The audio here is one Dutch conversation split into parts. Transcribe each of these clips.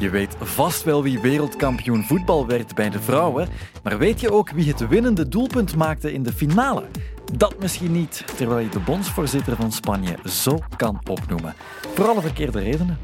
Je weet vast wel wie wereldkampioen voetbal werd bij de vrouwen, maar weet je ook wie het winnende doelpunt maakte in de finale? Dat misschien niet, terwijl je de bondsvoorzitter van Spanje zo kan opnoemen. Voor alle verkeerde redenen.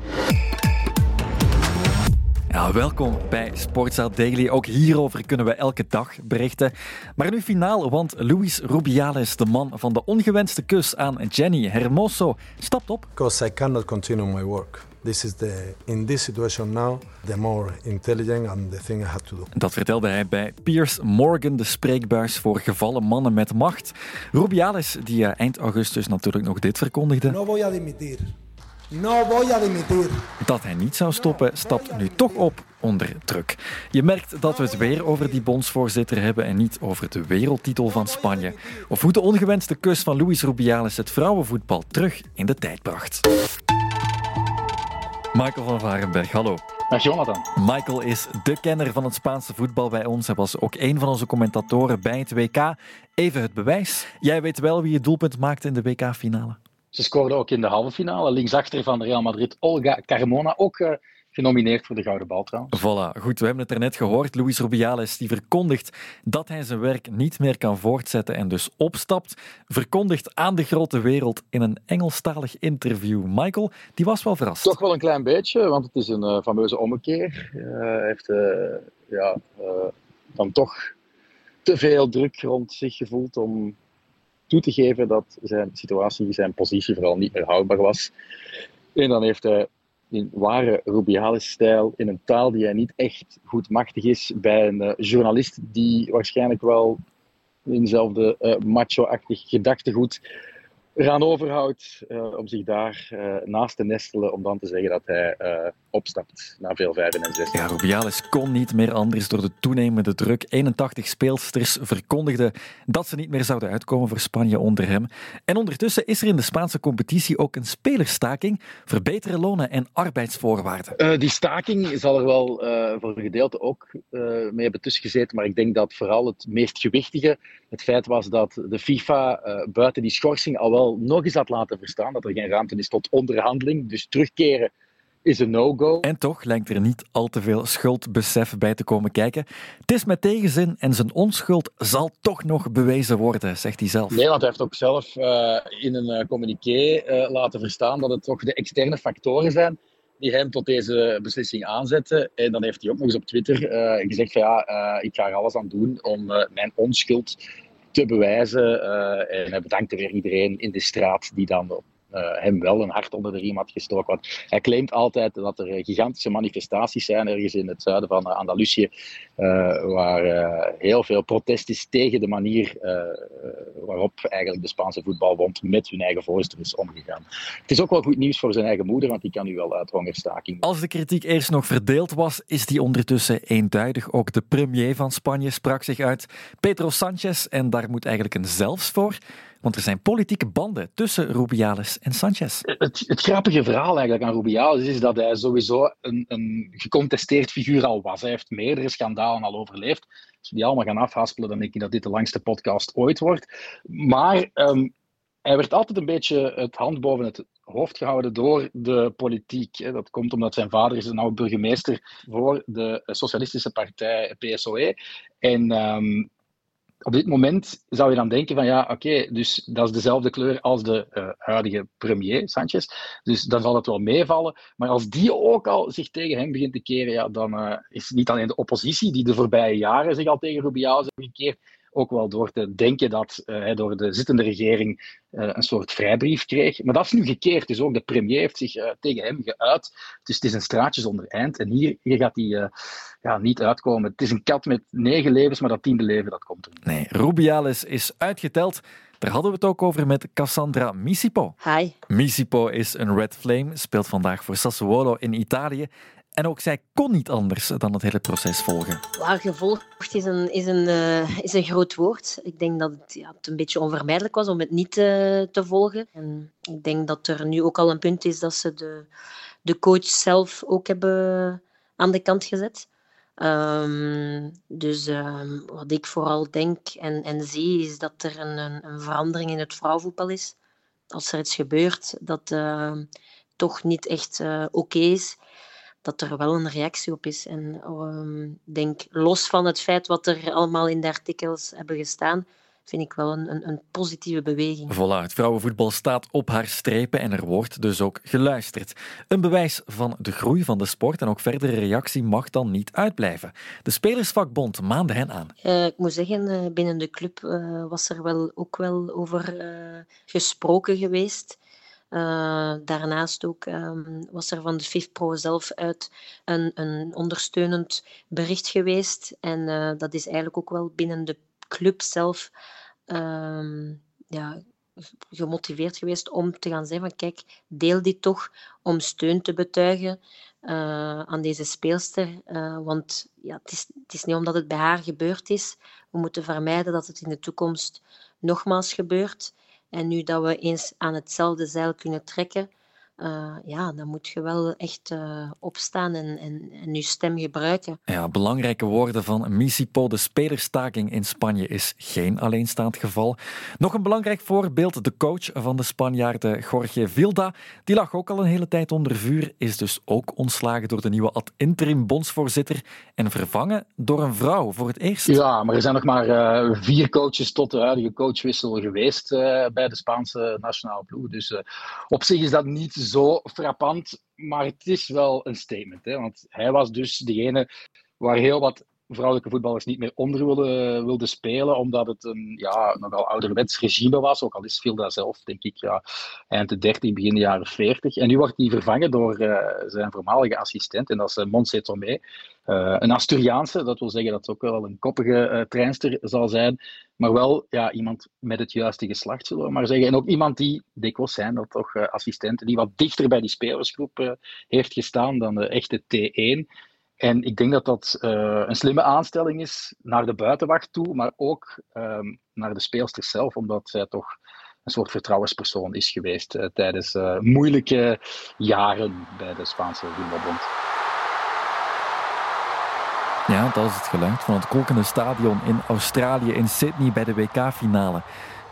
Ja, welkom bij Sportza Daily. Ook hierover kunnen we elke dag berichten. Maar nu finaal, want Luis Rubiales, de man van de ongewenste kus aan Jenny Hermoso, stapt op. Because I cannot continue my work. This is the, in this situation now, the more intelligent and the thing I have to do. Dat vertelde hij bij Piers Morgan, de spreekbuis voor gevallen mannen met macht. Rubiales, die eh, eind augustus natuurlijk nog dit verkondigde. No voy a dimitir. No voy a dimitir. Dat hij niet zou stoppen, stapt nu toch op onder druk. Je merkt dat we het weer over die bondsvoorzitter hebben en niet over de wereldtitel van Spanje. Of hoe de ongewenste kus van Luis Rubiales het vrouwenvoetbal terug in de tijd bracht. Michael van Varenberg, hallo. Dag Jonathan. Michael is de kenner van het Spaanse voetbal bij ons. Hij was ook een van onze commentatoren bij het WK. Even het bewijs. Jij weet wel wie het doelpunt maakte in de WK-finale. Ze scoorde ook in de halve finale. Linksachter van Real Madrid, Olga Carmona. Ook uh, genomineerd voor de Gouden Bal trouwens. Voilà, goed. We hebben het er net gehoord. Luis Rubiales die verkondigt dat hij zijn werk niet meer kan voortzetten en dus opstapt. Verkondigt aan de grote wereld in een Engelstalig interview. Michael, die was wel verrast. Toch wel een klein beetje, want het is een uh, fameuze ommekeer. Uh, hij heeft uh, ja, dan toch te veel druk rond zich gevoeld om toe te geven dat zijn situatie, zijn positie vooral niet meer houdbaar was. En dan heeft hij in ware Rubiales-stijl, in een taal die hij niet echt goed machtig is, bij een uh, journalist die waarschijnlijk wel in uh, macho-achtig gedachtegoed eraan overhoudt uh, om zich daar naast te nestelen, om dan te zeggen dat hij opstapt na veel vijven en zes. Ja, Rubiales kon niet meer anders door de toenemende druk. 81 speelsters verkondigden dat ze niet meer zouden uitkomen voor Spanje onder hem. En ondertussen is er in de Spaanse competitie ook een spelerstaking voor betere lonen en arbeidsvoorwaarden. Uh, die staking zal er wel uh, voor een gedeelte ook uh, mee hebben tussengezeten, maar ik denk dat vooral het meest gewichtige het feit was dat de FIFA buiten die schorsing al wel nog eens had laten verstaan dat er geen ruimte is tot onderhandeling, dus terugkeren is een no-go. En toch lijkt er niet al te veel schuldbesef bij te komen kijken. Het is met tegenzin en zijn onschuld zal toch nog bewezen worden, zegt hij zelf. Nederland heeft ook zelf uh, in een uh, communiqué uh, laten verstaan dat het toch de externe factoren zijn die hem tot deze beslissing aanzetten. En dan heeft hij ook nog eens op Twitter gezegd van ja, ik ga er alles aan doen om mijn onschuld te bewijzen. en hij bedankte weer iedereen in de straat die dan op hem wel een hart onder de riem had gestoken. Want hij claimt altijd dat er gigantische manifestaties zijn ergens in het zuiden van uh, Andalusië, uh, waar heel veel protest is tegen de manier waarop eigenlijk de Spaanse voetbalbond met hun eigen voorzitter is omgegaan. Het is ook wel goed nieuws voor zijn eigen moeder, want die kan nu wel uit hongerstaking. Als de kritiek eerst nog verdeeld was, is die ondertussen eenduidig. Ook de premier van Spanje sprak zich uit, Pedro Sanchez, en daar moet eigenlijk een zelfs voor. Want er zijn politieke banden tussen Rubiales en Sanchez. Het, het grappige verhaal eigenlijk aan Rubiales is dat hij sowieso een, een gecontesteerd figuur al was. Hij heeft meerdere schandalen al overleefd. Als we die allemaal gaan afhaspelen, dan denk ik dat dit de langste podcast ooit wordt. Maar um, hij werd altijd een beetje het hand boven het hoofd gehouden door de politiek. Dat komt omdat zijn vader is een oude burgemeester voor de socialistische partij PSOE. En um, op dit moment zou je dan denken van ja, oké, dus dat is dezelfde kleur als de uh, huidige premier, Sanchez. Dus dan zal het wel meevallen. Maar als die ook al zich tegen hem begint te keren, ja, dan uh, is niet alleen de oppositie, die de voorbije jaren zich al tegen Rubiales heeft gekeerd, ook wel door te denken dat uh, hij door de zittende regering uh, een soort vrijbrief kreeg. Maar dat is nu gekeerd. Dus ook de premier heeft zich uh, tegen hem geuit. Dus het is een straatje zonder eind. En hier, hier gaat hij ja, niet uitkomen. Het is een kat met negen levens, maar dat tiende leven dat komt er niet. Nee, Rubiales is uitgeteld. Daar hadden we het ook over met Cassandra Misipo. Hi. Misipo is een red flame, speelt vandaag voor Sassuolo in Italië. En ook zij kon niet anders dan het hele proces volgen. Waar gevolgd is een, is een, uh, is een groot woord. Ik denk dat het, ja, het een beetje onvermijdelijk was om het niet uh, te volgen. En ik denk dat er nu ook al een punt is dat ze de, de coach zelf ook hebben aan de kant gezet. Um, dus um, wat ik vooral denk en, en zie, is dat er een, een, verandering in het vrouwenvoetbal is. Als er iets gebeurt dat uh, toch niet echt oké okay is, dat er wel een reactie op is. En ik denk, los van het feit wat er allemaal in de artikels hebben gestaan, vind ik wel een, een, een, positieve beweging. Voilà, het vrouwenvoetbal staat op haar strepen en er wordt dus ook geluisterd. Een bewijs van de groei van de sport en ook verdere reactie mag dan niet uitblijven. De Spelersvakbond maande hen aan. Uh, ik moet zeggen, uh, binnen de club uh, was er wel, ook wel over gesproken geweest. Uh, daarnaast ook um, was er van de FIFPro zelf uit een, een ondersteunend bericht geweest. En uh, dat is eigenlijk ook wel binnen de club zelf um, ja, gemotiveerd geweest om te gaan zeggen van kijk, deel dit toch om steun te betuigen uh, aan deze speelster. Want ja, het, is, het is niet omdat het bij haar gebeurd is. We moeten vermijden dat het in de toekomst nogmaals gebeurt. En nu dat we eens aan hetzelfde zeil kunnen trekken, uh, ja, dan moet je wel echt uh, opstaan en, en, en, je stem gebruiken. Ja, belangrijke woorden van Misipo. De spelerstaking in Spanje is geen alleenstaand geval. Nog een belangrijk voorbeeld, de coach van de Spanjaarden, Jorge Vilda. Die lag ook al een hele tijd onder vuur, is dus ook ontslagen door de nieuwe ad-interim bondsvoorzitter en vervangen door een vrouw voor het eerst. Ja, maar er zijn nog maar uh, vier coaches tot de huidige coachwissel geweest bij de Spaanse nationale ploeg. Dus op zich is dat niet zo frappant, maar het is wel een statement. Hè? Want hij was dus degene waar heel wat vrouwelijke voetballers niet meer onder wilden, wilden spelen, omdat het een ja, nogal ouderwets regime was. Ook al is Vilda zelf, denk ik, ja, eind de 30, begin de jaren 40. En nu wordt hij vervangen door uh, zijn voormalige assistent, en dat is uh, Montse Tomé. Een Asturiaanse, dat wil zeggen dat het ook wel een koppige treinster zal zijn, maar wel ja, iemand met het juiste geslacht, zullen we maar zeggen. En ook iemand die, dikwijls zijn dat toch assistenten, die wat dichter bij die spelersgroep heeft gestaan dan de echte T1. En ik denk dat dat uh, een slimme aanstelling is naar de buitenwacht toe, maar ook um, naar de speelster zelf, omdat zij toch een soort vertrouwenspersoon is geweest uh, tijdens uh, moeilijke jaren bij de Spaanse voetbalbond. Ja, dat is het geluid van het kokende stadion in Australië in Sydney bij de WK-finale.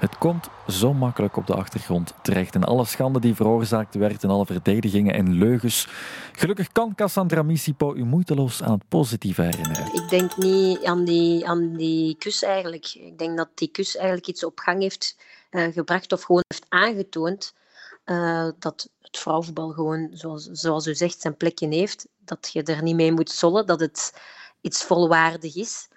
Het komt zo makkelijk op de achtergrond terecht. En alle schande die veroorzaakt werd en alle verdedigingen en leugens. Gelukkig kan Cassandra Misipo u moeiteloos aan het positieve herinneren. Ik denk niet aan die, aan die kus eigenlijk. Ik denk dat die kus eigenlijk iets op gang heeft uh, gebracht of gewoon heeft aangetoond uh, dat het vrouwenvoetbal gewoon, zoals, zoals u zegt, zijn plekje heeft. Dat je er niet mee moet zollen, dat het iets volwaardig is.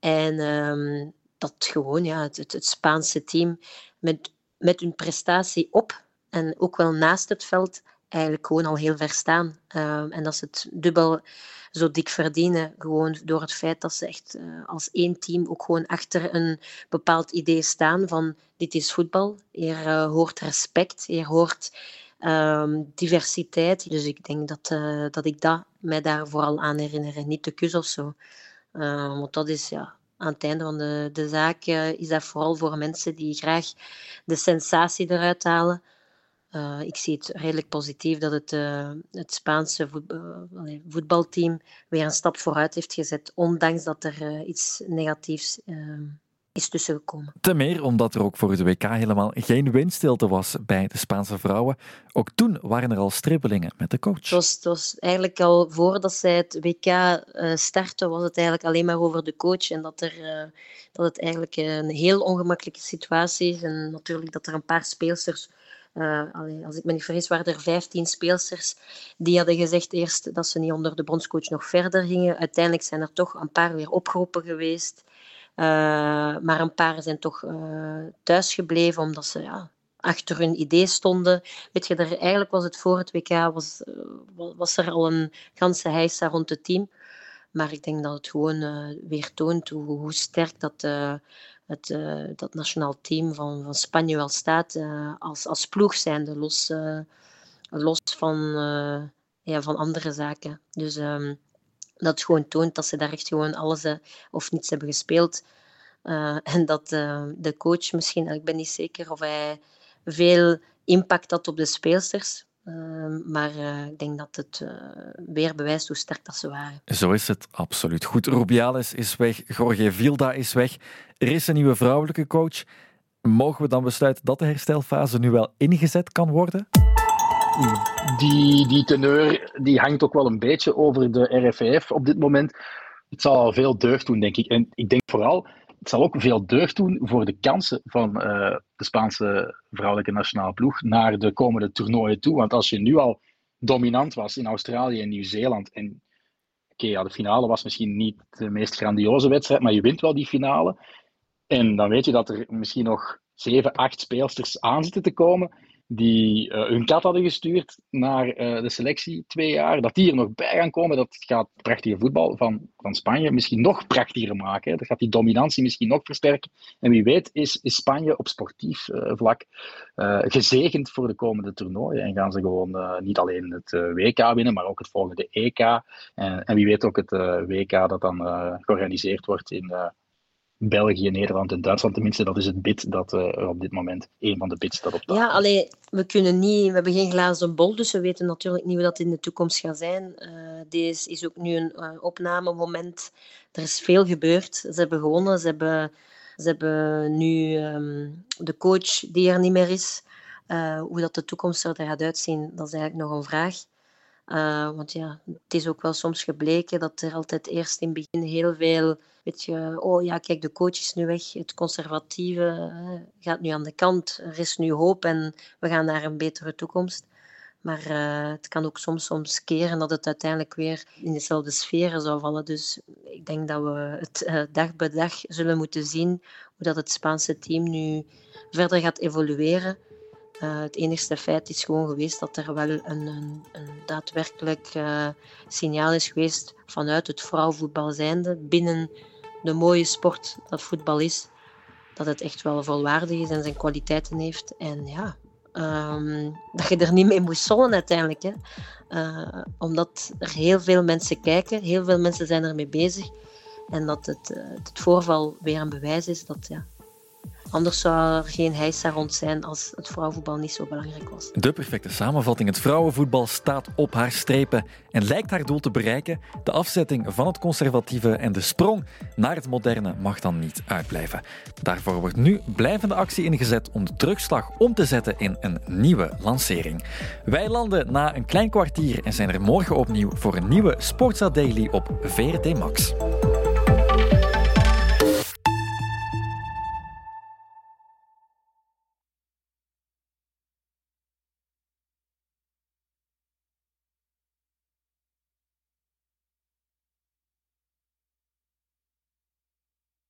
En um, dat gewoon ja, het, het, Spaanse team met, met hun prestatie op en ook wel naast het veld eigenlijk gewoon al heel ver staan. Uh, en dat ze het dubbel zo dik verdienen, gewoon door het feit dat ze echt uh, als één team ook gewoon achter een bepaald idee staan van dit is voetbal, hier uh, hoort respect, hier hoort um, diversiteit. Dus ik denk dat, uh, dat ik dat mij daar vooral aan herinner, niet de kus of zo. want dat is ja, aan het einde van de, de zaak uh, is dat vooral voor mensen die graag de sensatie eruit halen. Uh, ik zie het redelijk positief dat het, uh, het Spaanse voetbalteam weer een stap vooruit heeft gezet, ondanks dat er iets negatiefs is tussengekomen. Te meer omdat er ook voor de WK helemaal geen windstilte was bij de Spaanse vrouwen. Ook toen waren er al stribbelingen met de coach. Het was, het was eigenlijk al voordat zij het WK uh, startte, was het eigenlijk alleen maar over de coach. En dat, er, uh, dat het eigenlijk een heel ongemakkelijke situatie is. En natuurlijk dat er een paar speelsters uh, allee, als ik me niet vergis, waren er 15 speelsters die hadden gezegd eerst dat ze niet onder de bondscoach nog verder gingen. Uiteindelijk zijn er toch een paar weer opgeroepen geweest. Uh, maar een paar zijn toch uh, thuisgebleven omdat ze ja, achter hun idee stonden. Weet je, er, eigenlijk was het voor het WK was, uh, was er al een ganse heisa rond het team. Maar ik denk dat het gewoon weer toont hoe, sterk dat, het, dat nationaal team van, van Spanje wel staat. als, als ploeg zijnde, los, los van, ja, van andere zaken. Dus um, dat gewoon toont dat ze daar echt gewoon alles uh, of niets hebben gespeeld. Uh, en dat uh, de coach misschien, ik ben niet zeker of hij veel impact had op de speelsters. maar ik denk dat het weer bewijst hoe sterk dat ze waren. Zo is het absoluut. Goed, Rubiales is weg, Jorge Vilda is weg. Er is een nieuwe vrouwelijke coach. Mogen we dan besluiten dat de herstelfase nu wel ingezet kan worden? Die, die teneur die hangt ook wel een beetje over de RFVF op dit moment. Het zal al veel deugd doen, denk ik. En ik denk vooral, het zal ook veel deugd doen voor de kansen van uh, de Spaanse vrouwelijke nationale ploeg naar de komende toernooien toe. Want als je nu al dominant was in Australië en Nieuw-Zeeland en Oké, ja, de finale was misschien niet de meest grandioze wedstrijd, maar je wint wel die finale. En dan weet je dat er misschien nog zeven, acht speelsters aan zitten te komen die uh, hun kat hadden gestuurd naar uh, de selectie twee jaar, dat die er nog bij gaan komen, dat gaat prachtige voetbal van, van Spanje misschien nog prachtiger maken. Dat gaat die dominantie misschien nog versterken. En wie weet is, is Spanje op sportief uh, vlak gezegend voor de komende toernooien. En gaan ze gewoon niet alleen het WK winnen, maar ook het volgende EK. En, en wie weet ook het WK dat dan georganiseerd wordt in België, Nederland en Duitsland tenminste. Dat is het bid dat er op dit moment, een van de bits dat op Ja, alleen we kunnen niet, we hebben geen glazen bol, dus we weten natuurlijk niet hoe dat in de toekomst gaat zijn. Uh, deze is ook nu een uh, opnamemoment. Er is veel gebeurd. Ze hebben gewonnen, ze hebben, ze hebben nu um, de coach die er niet meer is. hoe dat de toekomst er gaat uitzien, dat is eigenlijk nog een vraag. Uh, want ja, het is ook wel soms gebleken dat er altijd eerst in het begin heel veel, weet je, oh ja, kijk, de coach is nu weg, het conservatieve uh, gaat nu aan de kant, er is nu hoop en we gaan naar een betere toekomst. Maar uh, het kan ook soms, soms keren dat het uiteindelijk weer in dezelfde sferen zou vallen. Dus ik denk dat we het dag bij dag zullen moeten zien hoe dat het Spaanse team nu verder gaat evolueren. Uh, het enigste feit is gewoon geweest dat er wel een, een, een daadwerkelijk uh, signaal is geweest vanuit het vrouwenvoetbal zijnde, binnen de mooie sport dat voetbal is, dat het echt wel volwaardig is en zijn kwaliteiten heeft. En ja, um, dat je er niet mee moest zollen uiteindelijk. Hè. Uh, omdat er heel veel mensen kijken, heel veel mensen zijn ermee bezig. En dat het, het voorval weer een bewijs is dat ja, Anders zou er geen heisa rond zijn als het vrouwenvoetbal niet zo belangrijk was. De perfecte samenvatting. Het vrouwenvoetbal staat op haar strepen en lijkt haar doel te bereiken. De afzetting van het conservatieve en de sprong naar het moderne mag dan niet uitblijven. Daarvoor wordt nu blijvende actie ingezet om de terugslag om te zetten in een nieuwe lancering. Wij landen na een klein kwartier en zijn er morgen opnieuw voor een nieuwe Sportsa Daily op VRT Max.